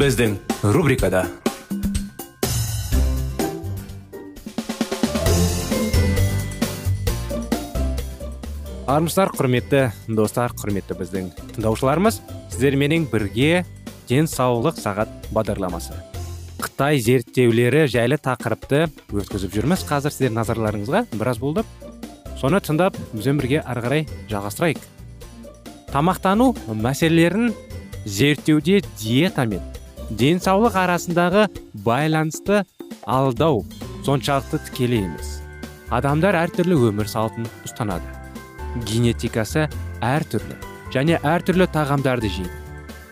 Біздің рубрикада армысыздар құрметті достар құрметті біздің тыңдаушыларымыз сіздерменен бірге денсаулық сағат бағдарламасы. Қытай зерттеулері жайлы тақырыпты өткізіп жүрміз. Қазір сіздердің назарларыңызға біраз болды. Соны тыңдап бізбен бірге ары қарай жалғастырайық. Тамақтану мәселелерін зерттеуде диета мен денсаулық арасындағы байланысты алдау соншалықты тікелей емес. Адамдар әртүрлі өмір салтын ұстанады. Генетикасы әртүрлі және әртүрлі тағамдарды жейді.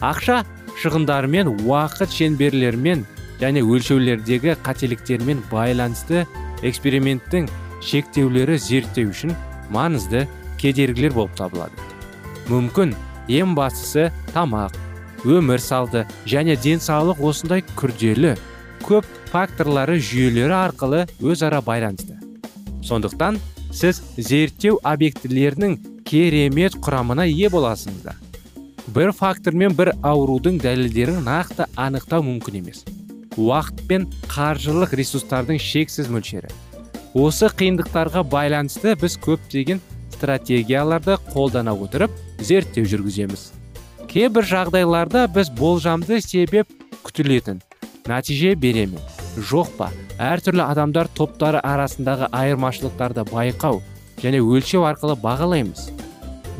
Ақша шығындарымен уақыт шеңберлермен және өлшеулердегі қателіктермен байланысты эксперименттің шектеулері зерттеу үшін маңызды кедергілер болып табылады. Мүмкін ең бастысы тамақ өмір салты және денсаулық осындай күрделі көп факторлары жүйелері арқылы өзара байланысты. Сондықтан сіз зерттеу объектілерінің керемет құрамына ие боласыңыздар. Бір фактор мен бір аурудың дәлелдерін нақты анықтау мүмкін емес. Уақыт пен қаржылық ресурстардың шексіз мөлшері. Осы қиындықтарға байланысты біз көптеген стратегияларды қолдана отырып зерттеу жүргіземіз. Кейбір жағдайларда біз болжамды себеп күтілетін нәтиже бере ме? Жоқ па? Әртүрлі адамдар топтары арасындағы айырмашылықтарды байқау және өлшеу арқылы бағалаймыз.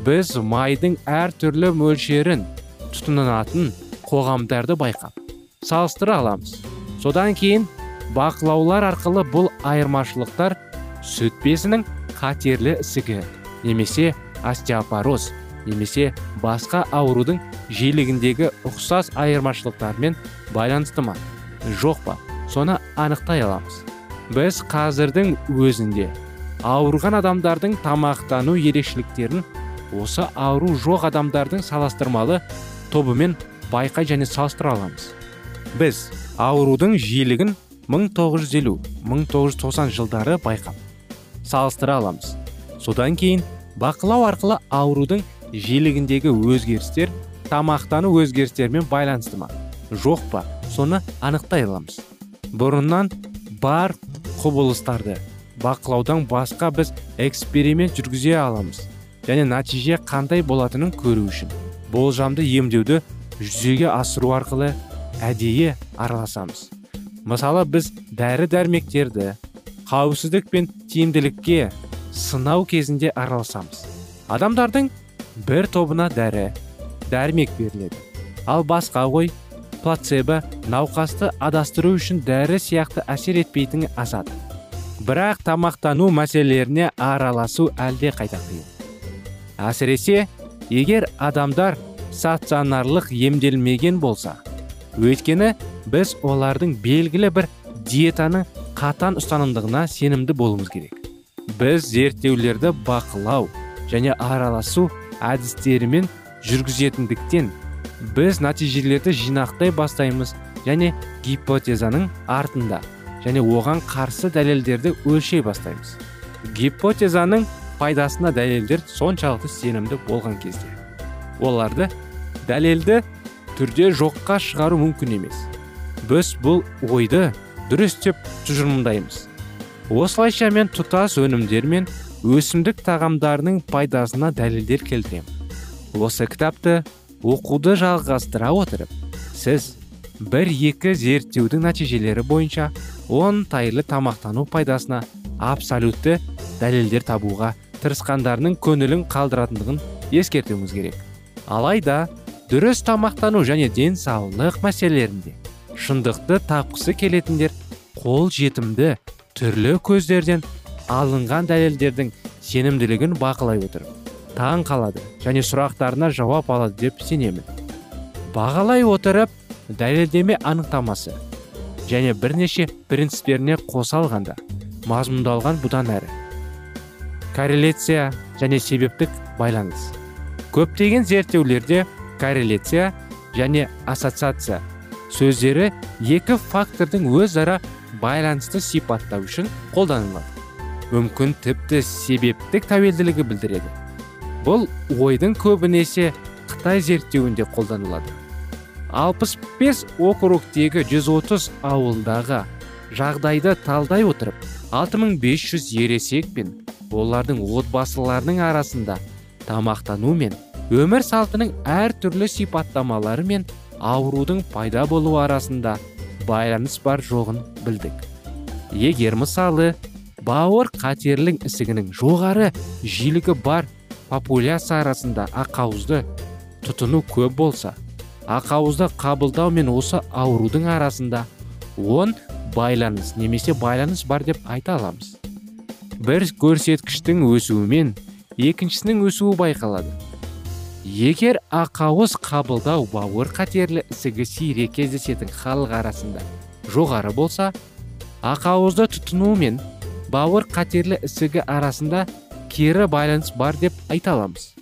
Біз майдың әртүрлі мөлшерін тұтынатын қоғамдарды байқап салыстыра аламыз. Содан кейін бақылаулар арқылы бұл айырмашылықтар сүт безінің қатерлі ісігі немесе остеопороз немесе басқа аурудың жиілігіндегі ұқсас айырмашылықтармен байланысты ма? Жоқ па? Соны анықтай аламыз. Біз қазірдің өзінде ауырған адамдардың тамақтану ерекшеліктерін осы ауру жоқ адамдардың салыстырмалы тобымен байқай және салыстыра аламыз. Біз аурудың жиілігін 1950-1990 жылдары байқап салыстыра аламыз. Содан кейін бақылау арқылы аурудың жиілігіндегі өзгерістер тамақтану өзгерістерімен байланысты ма? Жоқ па? Соны анықтай аламыз. Бұрыннан бар құбылыстарды бақылаудан басқа біз эксперимент жүргізе аламыз. Және нәтиже қандай болатынын көру үшін болжамды емдеуді жүзеге асыру арқылы әдейі араласамыз. Мысалы біз дәрі дәрмектерді қауіпсіздік пен тиімділікке сынау кезінде араласамыз. Адамдардың бір тобына дәрі дәрмек беріледі. Ал басқа ғой плацебо науқасты адастыру үшін дәрі сияқты әсер етпейтіні асады бірақ тамақтану мәселелеріне араласу әлде қайда қиын. Әсіресе егер адамдар стационарлық емделмеген болса өйткені біз олардың белгілі бір диетаны қатан ұстанымдығына сенімді болуымыз керек. Біз зерттеулерді бақылау және араласу әдістерімен жүргізетіндіктен біз нәтижелерді жинақтай бастаймыз және гипотезаның артында және оған қарсы дәлелдерді өлшей бастаймыз. Гипотезаның пайдасына дәлелдер соншалықты сенімді болған кезде оларды дәлелді түрде жоққа шығару мүмкін емес. Біз бұл ойды дұрыс деп тұжырымдаймыз. Осылайша мен тұтас өнімдер мен өсімдік тағамдарының пайдасына дәлелдер келтіремін осы кітапты оқуды жалғастыра отырып сіз бір екі зерттеудің нәтижелері бойынша оңтайлы тамақтану пайдасына абсолютті дәлелдер табуға тырысқандарының көңілін қалдыратындығын ескертуіміз керек. Алайда дұрыс тамақтану және денсаулық мәселелерінде шындықты тапқысы келетіндер қол жетімді түрлі көздерден алынған дәлелдердің сенімділігін бақылай отырып таң қалады және сұрақтарына жауап алады деп сенемін. Бағалай отырып дәлелдеме анықтамасы және бірнеше принциптеріне қоса алғанда мазмұндалған бұдан әрі. Корреляция және себептік байланыс. Көптеген зерттеулерде корреляция және ассоциация сөздері екі фактордың өзара байланысты сипаттау үшін қолданылады. Мүмкін тіпті себептік тәуелділігі білдіреді. Бұл ойдың көбінесе қытай зерттеуінде қолданылады. 65 округтегі 130 ауылдағы жағдайды талдай отырып 6500 ересек пен олардың отбасыларының арасында тамақтану мен өмір салтының әртүрлі сипаттамалары мен аурудың пайда болу арасында байланыс бар жоғын білдік. Егер мысалы бауыр қатерлік ісігінің жоғары жиілігі бар популяция арасында ақауызды тұтыну көп болса ақауызды қабылдау мен осы аурудың арасында он байланыс немесе байланыс бар деп айта аламыз. бір көрсеткіштің өсуімен екіншісінің өсуі байқалады. Егер ақауыз қабылдау бауыр қатерлі ісігі сирек кездесетін халық арасында жоғары болса ақауызды тұтыну мен бауыр қатерлі ісігі арасында кері байланыс бар деп айта аламыз.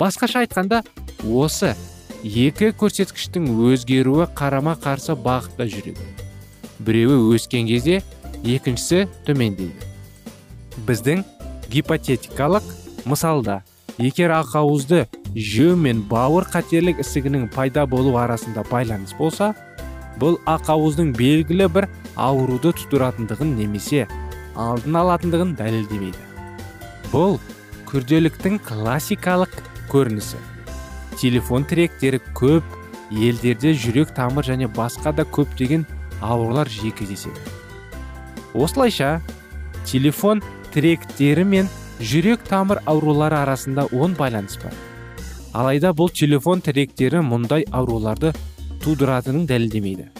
Басқаша айтқанда осы екі көрсеткіштің өзгеруі қарама қарсы бағытта жүреді. Біреуі өскен кезде екіншісі төмендейді. Біздің гипотетикалық мысалда егер ақауызды жеу мен бауыр қатерлік ісігінің пайда болу арасында байланыс болса бұл ақауыздың белгілі бір ауруды тудыратындығын немесе алдын алатындығын дәлелдемейді. Бұл күрделіктің классикалық көрінісі. Телефон тіректері көп елдерде жүрек тамыр және басқа да көптеген аурулар жиі кездеседі. Осылайша телефон тіректері мен жүрек тамыр аурулары арасында оң байланыс бар. Алайда бұл телефон тіректері мұндай ауруларды тудыратынын дәлелдемейді.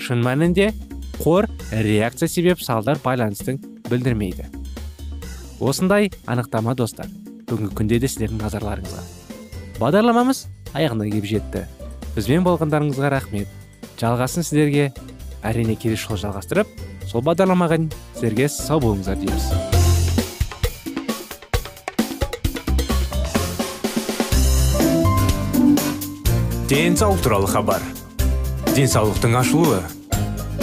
Шын мәнінде қор реакция себеп салдар байланыстың білдірмейді. Осындай анықтама достар. Бүгінгі күнде де сіздердің назарларыңызға. Бағдарламамыз аяғына келіп жетті. Бізбен болғандарыңызға рахмет. Жалғасын сіздерге әрине келесі жолы жалғастырып сол бағдарламаға сіздерге сау болыңыздар дейміз. Денсаулық туралы хабар. Денсаулықтың ашылуы.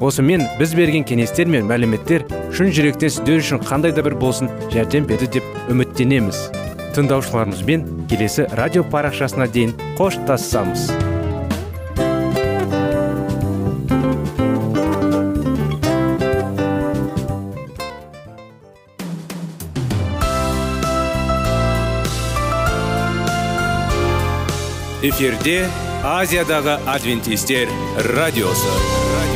Осымен біз берген кеңестер мен мәліметтер шын жүректен сіздер үшін қандай да бір болсын жәрдем берді деп үміттенеміз. Тыңдаушыларымызбен келесі радио парақшасына дейін қоштассамыз эфирде азиядағы адвентистер радиосы.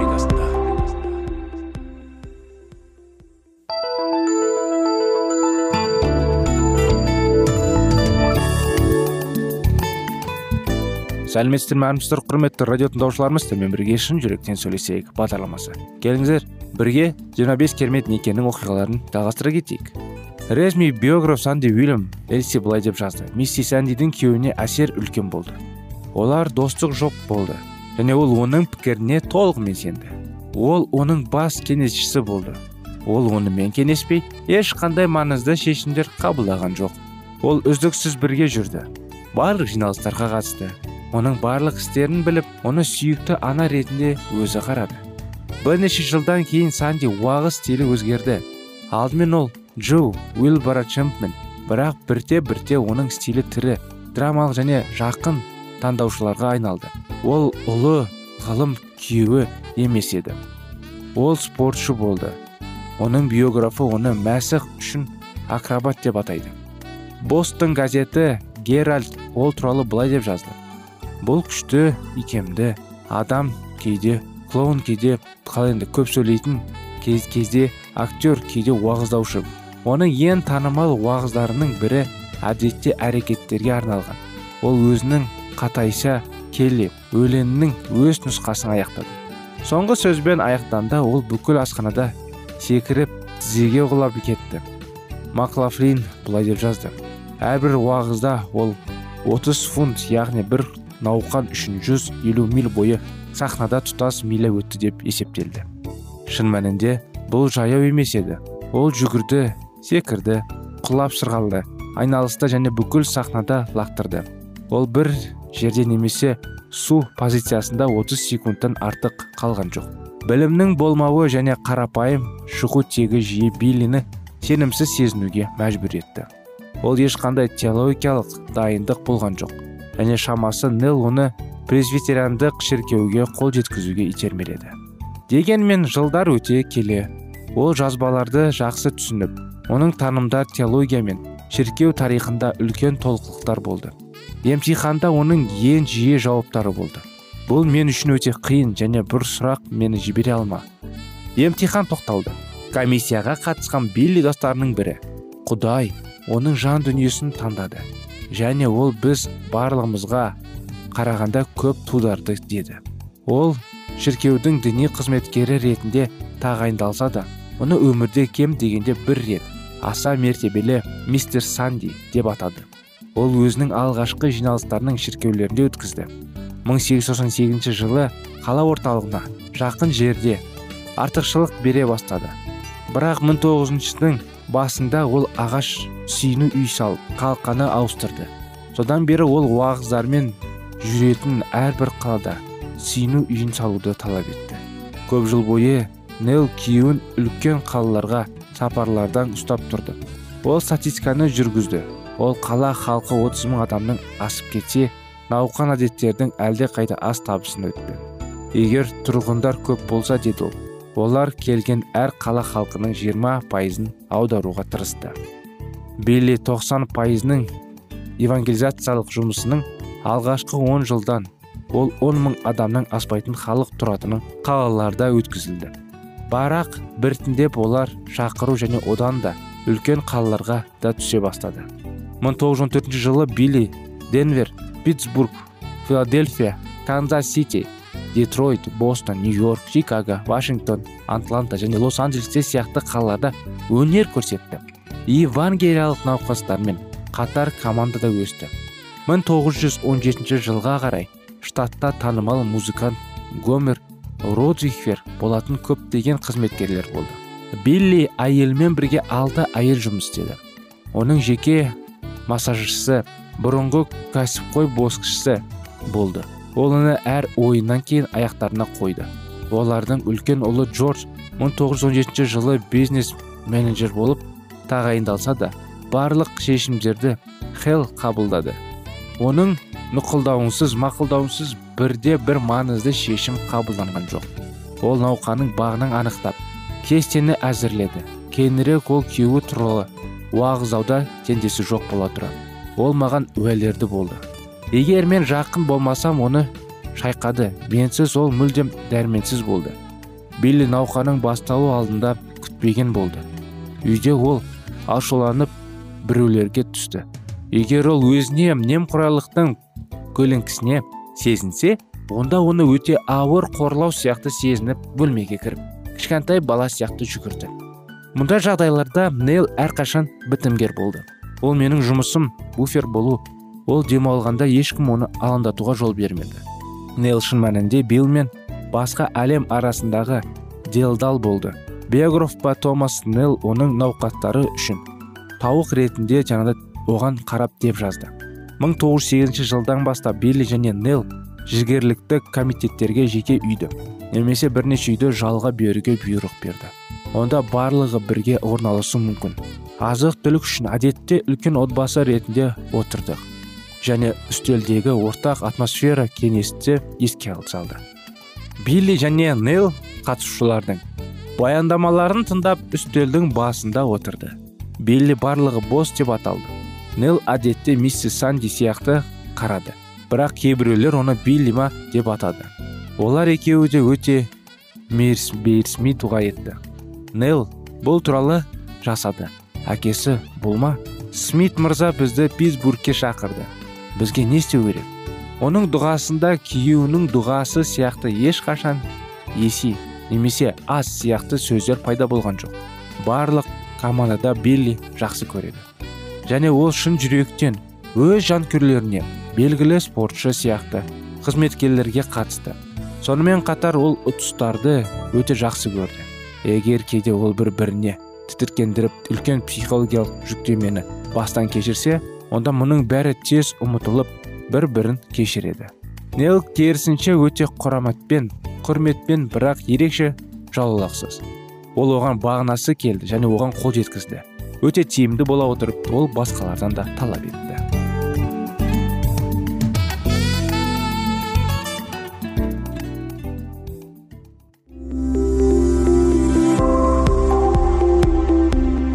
Сәлеметсіздер ме армысыздар құрметті радио тыңдаушыларымыз сіздермен бірге шын жүректен сөйлесейік. Бағдарламасы. Келіңіздер бірге 25 керемет некенің оқиғаларын жалғастыра кетейік. Ресми биограф санди уильям элси былай деп жазды. Мисси сандидің күйеуіне әсер үлкен болды. Олар достық жоқ болды. Және ол оның пікіріне толығымен сенді. Ол оның бас кеңесшісі болды. Ол онымен кеңеспей ешқандай маңызды шешімдер қабылдаған жоқ. Ол үздіксіз бірге жүрді. Барлық жиналыстарға қатысты. Оның барлық істерін біліп оны сүйікті ана ретінде өзі қарады. Бірнеше жылдан кейін санди уағыз стилі өзгерді. Алдымен ол джо уилбара чемпмен бірақ бірте бірте оның стилі тірі драмалық және жақын таңдаушыларға айналды. Ол ұлы ғылым күйеуі емес еді. Ол спортшы болды. Оның биографы оны мәсіх үшін акробат деп атайды. Бостон газеті геральд ол туралы былай деп жазды. Бұл күшті икемді адам кейде клоун кейде қалай енді көп сөйлейтін кез кезде актер кейде уағыздаушы. Оның ең танымал уағыздарының бірі әдетте әрекеттерге арналған. Ол өзінің қатайша келе өлеңінің өз нұсқасын аяқтады. Соңғы сөзбен аяқтанда ол бүкіл асханада секіріп тізеге құлап кетті. Маклафлин былай деп жазды. Әрбір уағызда ол 30 фунт яғни бір науқан үшін 150 миль бойы сахнада тұтас миля өтті деп есептелді. Шын мәнінде бұл жаяу емес еді. Ол жүгірді секірді құлап сырғалды айналысты және бүкіл сахнада лақтырды. Ол бір жерде немесе су позициясында 30 секундтан артық қалған жоқ. Білімнің болмауы және қарапайым шығу тегі жиі биллині сенімсіз сезінуге мәжбүр етті. Ол ешқандай теологиялық дайындық болған жоқ. Және шамасы нел оны пресвитериандық шіркеуге қол жеткізуге итермеледі. Дегенмен жылдар өте келе. Ол жазбаларды жақсы түсініп оның танымдар теология мен шіркеу тарихында үлкен толқылықтар болды. Емтиханда оның ең жиі жауаптары болды. Бұл мен үшін өте қиын және бір сұрақ мені жібере алма. Емтихан тоқталды. Комиссияға қатысқан билли достарының бірі. Құдай оның жан дүниесін таңдады. Және ол біз барлығымызға қарағанда көп тударды деді. Ол шіркеудің діни қызметкері ретінде тағайындалса да оны өмірде кем дегенде бір рет аса мертебелі мистер санди деп атады. Ол өзінің алғашқы жиналыстарының шіркеулерінде өткізді. 1898 жылы қала орталығына жақын жерде артықшылық бере бастады. Бірақ 1900 басында ол ағаш сүйіну үй салып қалқаны ауыстырды. Содан бері ол уағыздармен жүретін әрбір қалада сүйіну үйін салуды талап етті. Көп жыл бойы нел күйеуін үлкен қалаларға сапарлардан ұстап тұрды. Ол статистиканы жүргізді. Ол қала халқы 30 мың адамның асып кетсе науқан әдеттердің әлде қайда аз табысын өтті. Егер тұрғындар көп болса деді ол. Олар келген әр қала халқының 20 пайызын аударуға тырысты. Билли 90 пайызының евангелизациялық жұмысының алғашқы 10 жылдан ол 10 мың адамның аспайтын халық тұратының қалаларда өткізілді. Барақ біртіндеп олар шақыру және одан да үлкен қалаларға да түсе бастады. 1914 жылы билли денвер питтсбург филадельфия канзас сити детройт бостон нью йорк чикаго вашингтон атланта және лос анджелесте сияқты қалаларда өнер көрсетті. Евангелиялық науқастармен қатар командада өсті. 1917 жылға қарай штатта танымал музыкант гомер родрихер болатын көптеген қызметкерлер болды. Билли әйелімен бірге алты әйел жұмыс істеді. Оның жеке массажшысы бұрынғы кәсіпқой боксшысы болды. Ол оны әр ойыннан кейін аяқтарына қойды. Олардың үлкен ұлы джордж 1917 жылы бизнес менеджер болып тағайындалса да барлық шешімдерді хел қабылдады. Оның нұқылдауынсыз мақұлдауынсыз бірде бір маңызды шешім қабылданған жоқ. Ол науқаның бағының анықтап кестені әзірледі. Кейінірек ол күйеуі туралы уағыздауда теңдесі жоқ бола тұра. Ол маған уәлерді болды. Егер мен жақын болмасам оны шайқады. Менсіз ол мүлдем дәрменсіз болды. Билли науқаның басталу алдында күтпеген болды. Үйде ол ашуланып біреулерге түсті. Егер ол өзіне немқұрайлықтың көлеңкісіне сезінсе онда оны өте ауыр қорлау сияқты сезініп бөлмеге кіріп кішкентай бала сияқты жүгірді. Мұндай жағдайларда нейл әрқашан бітімгер болды. Ол менің жұмысым буфер болу ол демалғанда ешкім оны алаңдатуға жол бермеді. Нейл шын мәнінде билл мен басқа әлем арасындағы делдал болды. Биограф па томас нейл оның науқаттары үшін тауық ретінде жаңада оған қарап деп жазды. 1908 жылдан бастап билли және нейл жігерлікті комитеттерге жеке үйді немесе бірнеше үйді жалға беруге бұйрық берді. Онда барлығы бірге орналасу мүмкін. Азық түлік үшін әдетте үлкен отбасы ретінде отырдық. Және үстелдегі ортақ атмосфера кеңесті еске салды. Билли және нейл қатысушылардың баяндамаларын тыңдап үстелдің басында отырды. Билли барлығы бос деп аталды. Нейл әдетте миссис санди сияқты қарады. Бірақ кейбіреулер оны билли ма? деп атады. Олар екеуі де өте бейресми дұға етті. Нейл бұл туралы жасады. Әкесі бұл ма? Смит мырза бізді питтсбургке шақырды. Бізге не істеу керек? Оның дұғасында күйеуінің дұғасы сияқты ешқашан еси немесе аз сияқты сөздер пайда болған жоқ. Барлық командада билли жақсы көреді. Және ол шын жүректен өз жанкүйерлеріне белгілі спортшы сияқты қызметкерлерге қатысты. Сонымен қатар ол ұтыстарды өте жақсы көрді. Егер кейде ол бір біріне тітіркендіріп үлкен психологиялық жүктемені бастан кешірсе онда мұның бәрі тез ұмытылып бір бірін кешіреді. Нейл керісінше өте құраматпен құрметпен бірақ ерекше жалаулықсыз ол оған бағынасы келді және оған қол жеткізді. Өте тиімді бола отырып ол басқалардан да талап етті.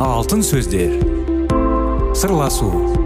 Алтын сөздер. Сырласу.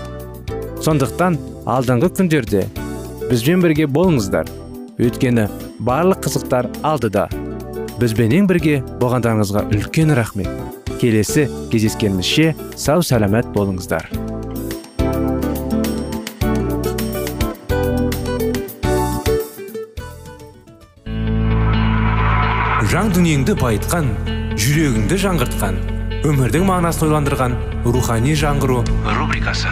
Сондықтан алдыңғы күндерде бізбен бірге болыңыздар. Өйткені барлық қызықтар алдыда. Бізбенен бірге болғандарыңызға үлкен рахмет. Келесі кездескенімізше сау сәлемет болыңыздар. Жан дүниеңді байытқан жүрегіңді жаңғыртқан өмірдің мағынасын ойландырған рухани жаңғыру рубрикасы.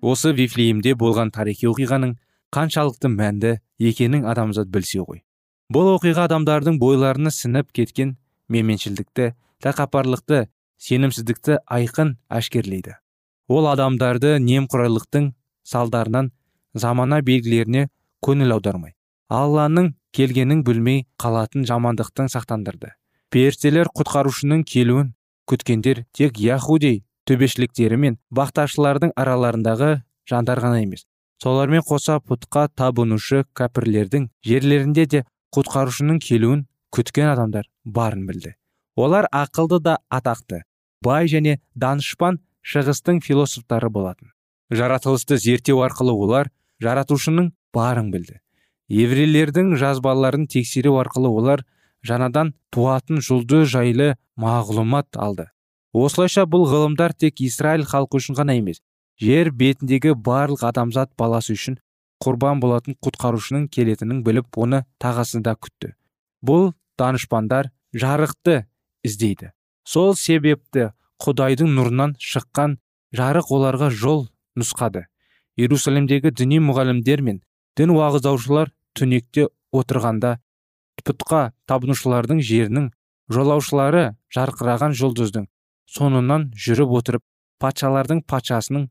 Осы вифлеемде болған тарихи оқиғаның қаншалықты мәнді екенін адамзат білсе ғой. Бұл оқиға адамдардың бойларына сініп кеткен менменшілдікті тәкаппарлықты сенімсіздікті айқын әшкерлейді. Ол адамдарды немқұрайлықтың салдарынан замана белгілеріне көңіл аудармай алланың келгенін білмей қалатын жамандықтан сақтандырды. Періштелер құтқарушының келуін күткендер тек яхудей төбешіліктері мен бақташылардың араларындағы жандар ғана емес солармен қоса пұтқа табынушы кәпірлердің жерлерінде де құтқарушының келуін күткен адамдар барын білді. Олар ақылды да атақты бай және данышпан шығыстың философтары болатын. Жаратылысты зерттеу арқылы олар жаратушының барын білді. Еврейлердің жазбаларын тексеру арқылы олар жаңадан туатын жұлдыз жайлы мағлұмат алды. Осылайша бұл ғылымдар тек израиль халқы үшін ғана емес жер бетіндегі барлық адамзат баласы үшін құрбан болатын құтқарушының келетінін біліп оны тағасында күтті. Бұл данышпандар жарықты іздейді. Сол себепті құдайдың нұрынан шыққан жарық оларға жол нұсқады. Иерусалимдегі діни мұғалімдер мен дін уағыздаушылар түнекте отырғанда пұтқа табынушылардың жерінің жолаушылары жарқыраған жұлдыздың соңынан жүріп отырып патшалардың патшасының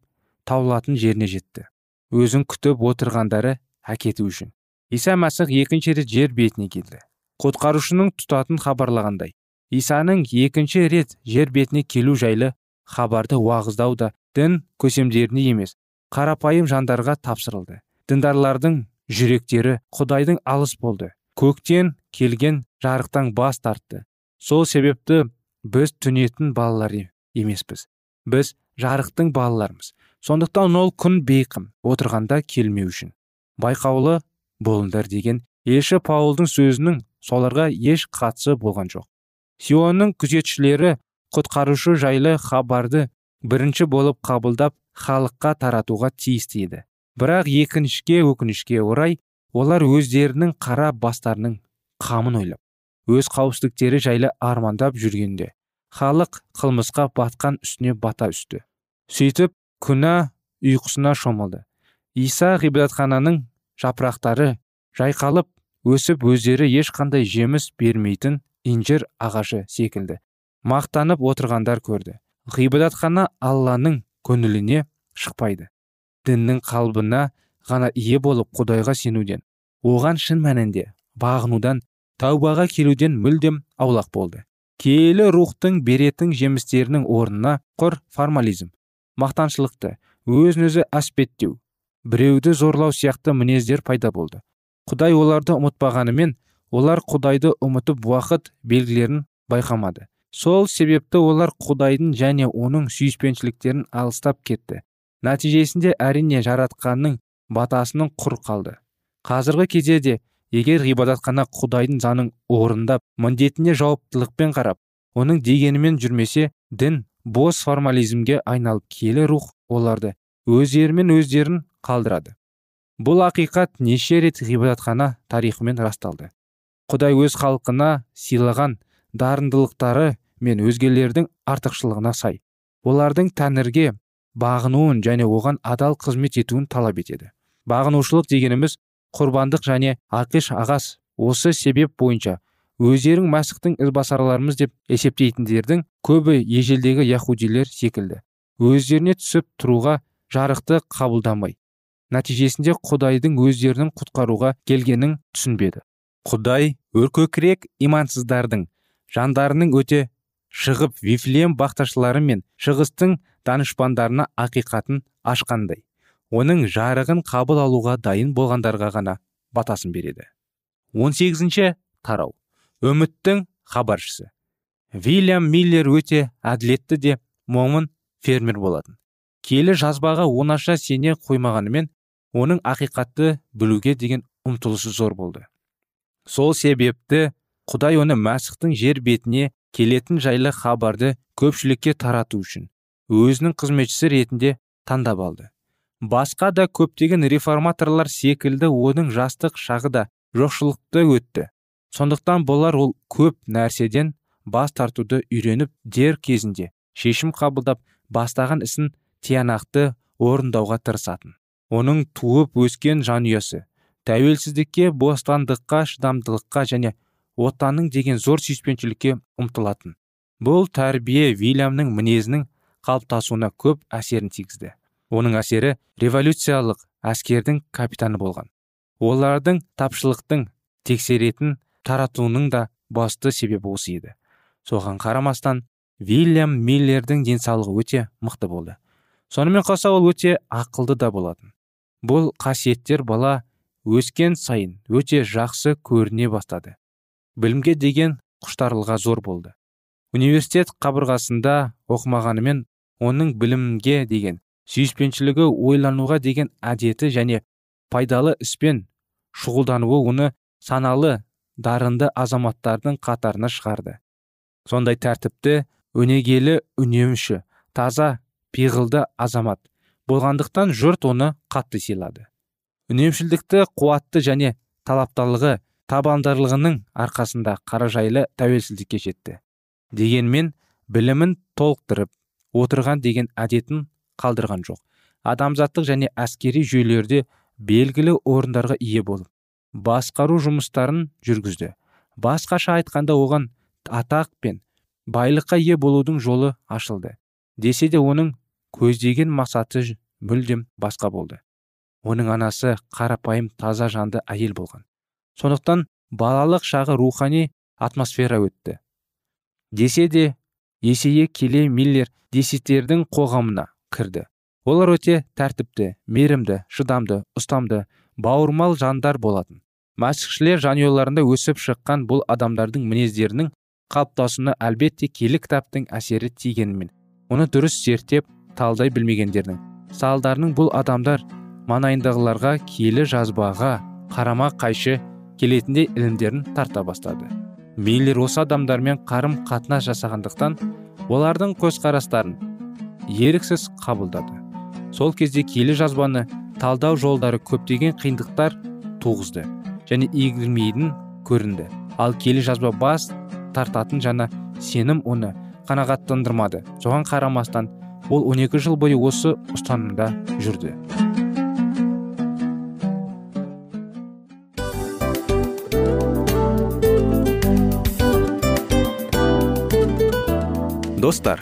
таулатын жеріне жетті. Өзін күтіп отырғандары әкету үшін. Иса мәсіх екінші рет жер бетіне келді. Құтқарушының тұтатын хабарлағандай исаның екінші рет жер бетіне келу жайлы хабарды уағыздау да дін көсемдеріне емес қарапайым жандарға тапсырылды. Діндарлардың жүректері құдайдың алыс болды. Көктен келген жарықтан бас тартты. Сол себепті біз түнетін балалар емеспіз. Біз жарықтың балаларымыз. Сондықтан ол күн бейқым отырғанда келмеу үшін. Байқаулы болыңдар деген елші паулдың сөзінің соларға еш қатысы болған жоқ. Сионның күзетшілері құтқарушы жайлы хабарды бірінші болып қабылдап халыққа таратуға тиісті еді. Бірақ екіншіге өкінішке орай олар өздерінің қара бастарының қамын ойлап өз қауіпсіздіктері жайлы армандап жүргенде халық қылмысқа батқан үстіне бата үсті. Сөйтіп күнә ұйқысына шомылды. Иса ғибадатхананың жапырақтары жайқалып өсіп өздері ешқандай жеміс бермейтін инжир ағашы секілді. Мақтанып отырғандар көрді. Ғибадатхана алланың көңіліне шықпайды. Діннің қалбына ғана ие болып құдайға сенуден оған шын мәнінде бағынудан таубаға келуден мүлдем аулақ болды. Киелі рухтың беретін жемістерінің орнына құр формализм мақтаншылықты өзін өзі әспеттеу біреуді зорлау сияқты мінездер пайда болды. Құдай оларды ұмытпағанымен олар құдайды ұмытып уақыт белгілерін байқамады. Сол себепті олар құдайдың және оның сүйіспеншіліктерін алыстап кетті. Нәтижесінде әрине жаратқанның батасының құр қалды. Қазіргі кезде де егер ғибадатхана құдайдың заңын орындап міндетіне жауаптылықпен қарап оның дегенімен жүрмесе дін бос формализмге айналып киелі рух оларды өздерімен өздерін қалдырады. Бұл ақиқат неше рет ғибадатхана тарихымен расталды. Құдай өз халқына сыйлаған дарындылықтары мен өзгелердің артықшылығына сай олардың тәңірге бағынуын және оған адал қызмет етуін талап етеді. Бағынушылық дегеніміз құрбандық және ақиш ағас. Осы себеп бойынша өздерің мәсіхтің ізбасарларымыз деп есептейтіндердің көбі ежелдегі яхудилер секілді. Өздеріне түсіп тұруға жарықты қабылдамай нәтижесінде құдайдың өздерінің құтқаруға келгенін түсінбеді. Құдай өркөкірек имансыздардың жандарының өте шығып вифлеем бақташылары мен шығыстың данышпандарына ақиқатын ашқандай. Оның жарығын қабыл алуға дайын болғандарға ғана батасын береді. 18 тарау. Үміттің хабаршысы. Вильям миллер өте әділетті де момын фермер болатын. Келі жазбаға онаша сене қоймағанымен оның ақиқатты білуге деген ұмтылысы зор болды. Сол себепті құдай оны мәсіхтің жер бетіне келетін жайлы хабарды көпшілікке тарату үшін өзінің қызметшісі ретінде таңдап алды. Басқа да көптеген реформаторлар секілді оның жастық шағы да жоқшылықты өтті. Сондықтан болар ол көп нәрседен бас тартуды үйреніп дер кезінде шешім қабылдап бастаған ісін тиянақты орындауға тырысатын. Оның туып өскен жанұясы тәуелсіздікке бостандыққа шыдамдылыққа және отанның деген зор сүйіспеншілікке ұмтылатын. Бұл тәрбие вильямның мінезінің қалыптасуына көп әсерін тигізді. Оның әсері революциялық әскердің капитаны болған. Олардың тапшылықтың тексеретін таратуының да басты себебі осы еді. Соған қарамастан вильям миллердің денсаулығы өте мықты болды. Сонымен қоса ол өте ақылды да болатын. Бұл қасиеттер бала өскен сайын өте жақсы көріне бастады. Білімге деген құштарлығы зор болды. Университет қабырғасында оқымағанымен оның білімге деген сүйіспеншілігі ойлануға деген әдеті және пайдалы іспен шұғылдануы оны саналы дарынды азаматтардың қатарына шығарды. Сондай тәртіпті өнегелі үнемші таза пиғылды азамат болғандықтан жұрт оны қатты сыйлады. Үнемшілдікті қуатты және талапталығы табандарлығының арқасында қаражайлы тәуелсіздікке жетті. Дегенмен білімін толықтырып отырған деген әдетін қалдырған жоқ. Адамзаттық және әскери жүйелерде белгілі орындарға ие болып басқару жұмыстарын жүргізді. Басқаша айтқанда оған атақ пен байлыққа ие болудың жолы ашылды десе де оның көздеген мақсаты мүлдем басқа болды. Оның анасы қарапайым таза жанды әйел болған. Сондықтан балалық шағы рухани атмосфера өтті. Десе де есейе келе миллер десеттердің қоғамына кірді. Олар өте тәртіпті мейірімді шыдамды ұстамды бауырмал жандар болатын. Мәсіхшілер жанұяларында өсіп шыққан бұл адамдардың мінездерінің қалыптасуына әлбетте келі кітаптың әсері тигенімен. Оны дұрыс зерттеп талдай білмегендердің. Салдарының бұл адамдар маңайындағыларға киелі жазбаға қарама қайшы келетіндей ілімдерін тарта бастады. Мейлер осы адамдармен қарым қатынас жасағандықтан олардың көзқарастарын еріксіз қабылдады. Сол кезде келі жазбаны талдау жолдары көптеген қиындықтар туғызды және игілмейтін көрінді. Ал келі жазба бас тартатын жаңа сенім оны қанағаттандырмады. Соған қарамастан ол 12 жыл бойы осы ұстанымда жүрді. Достар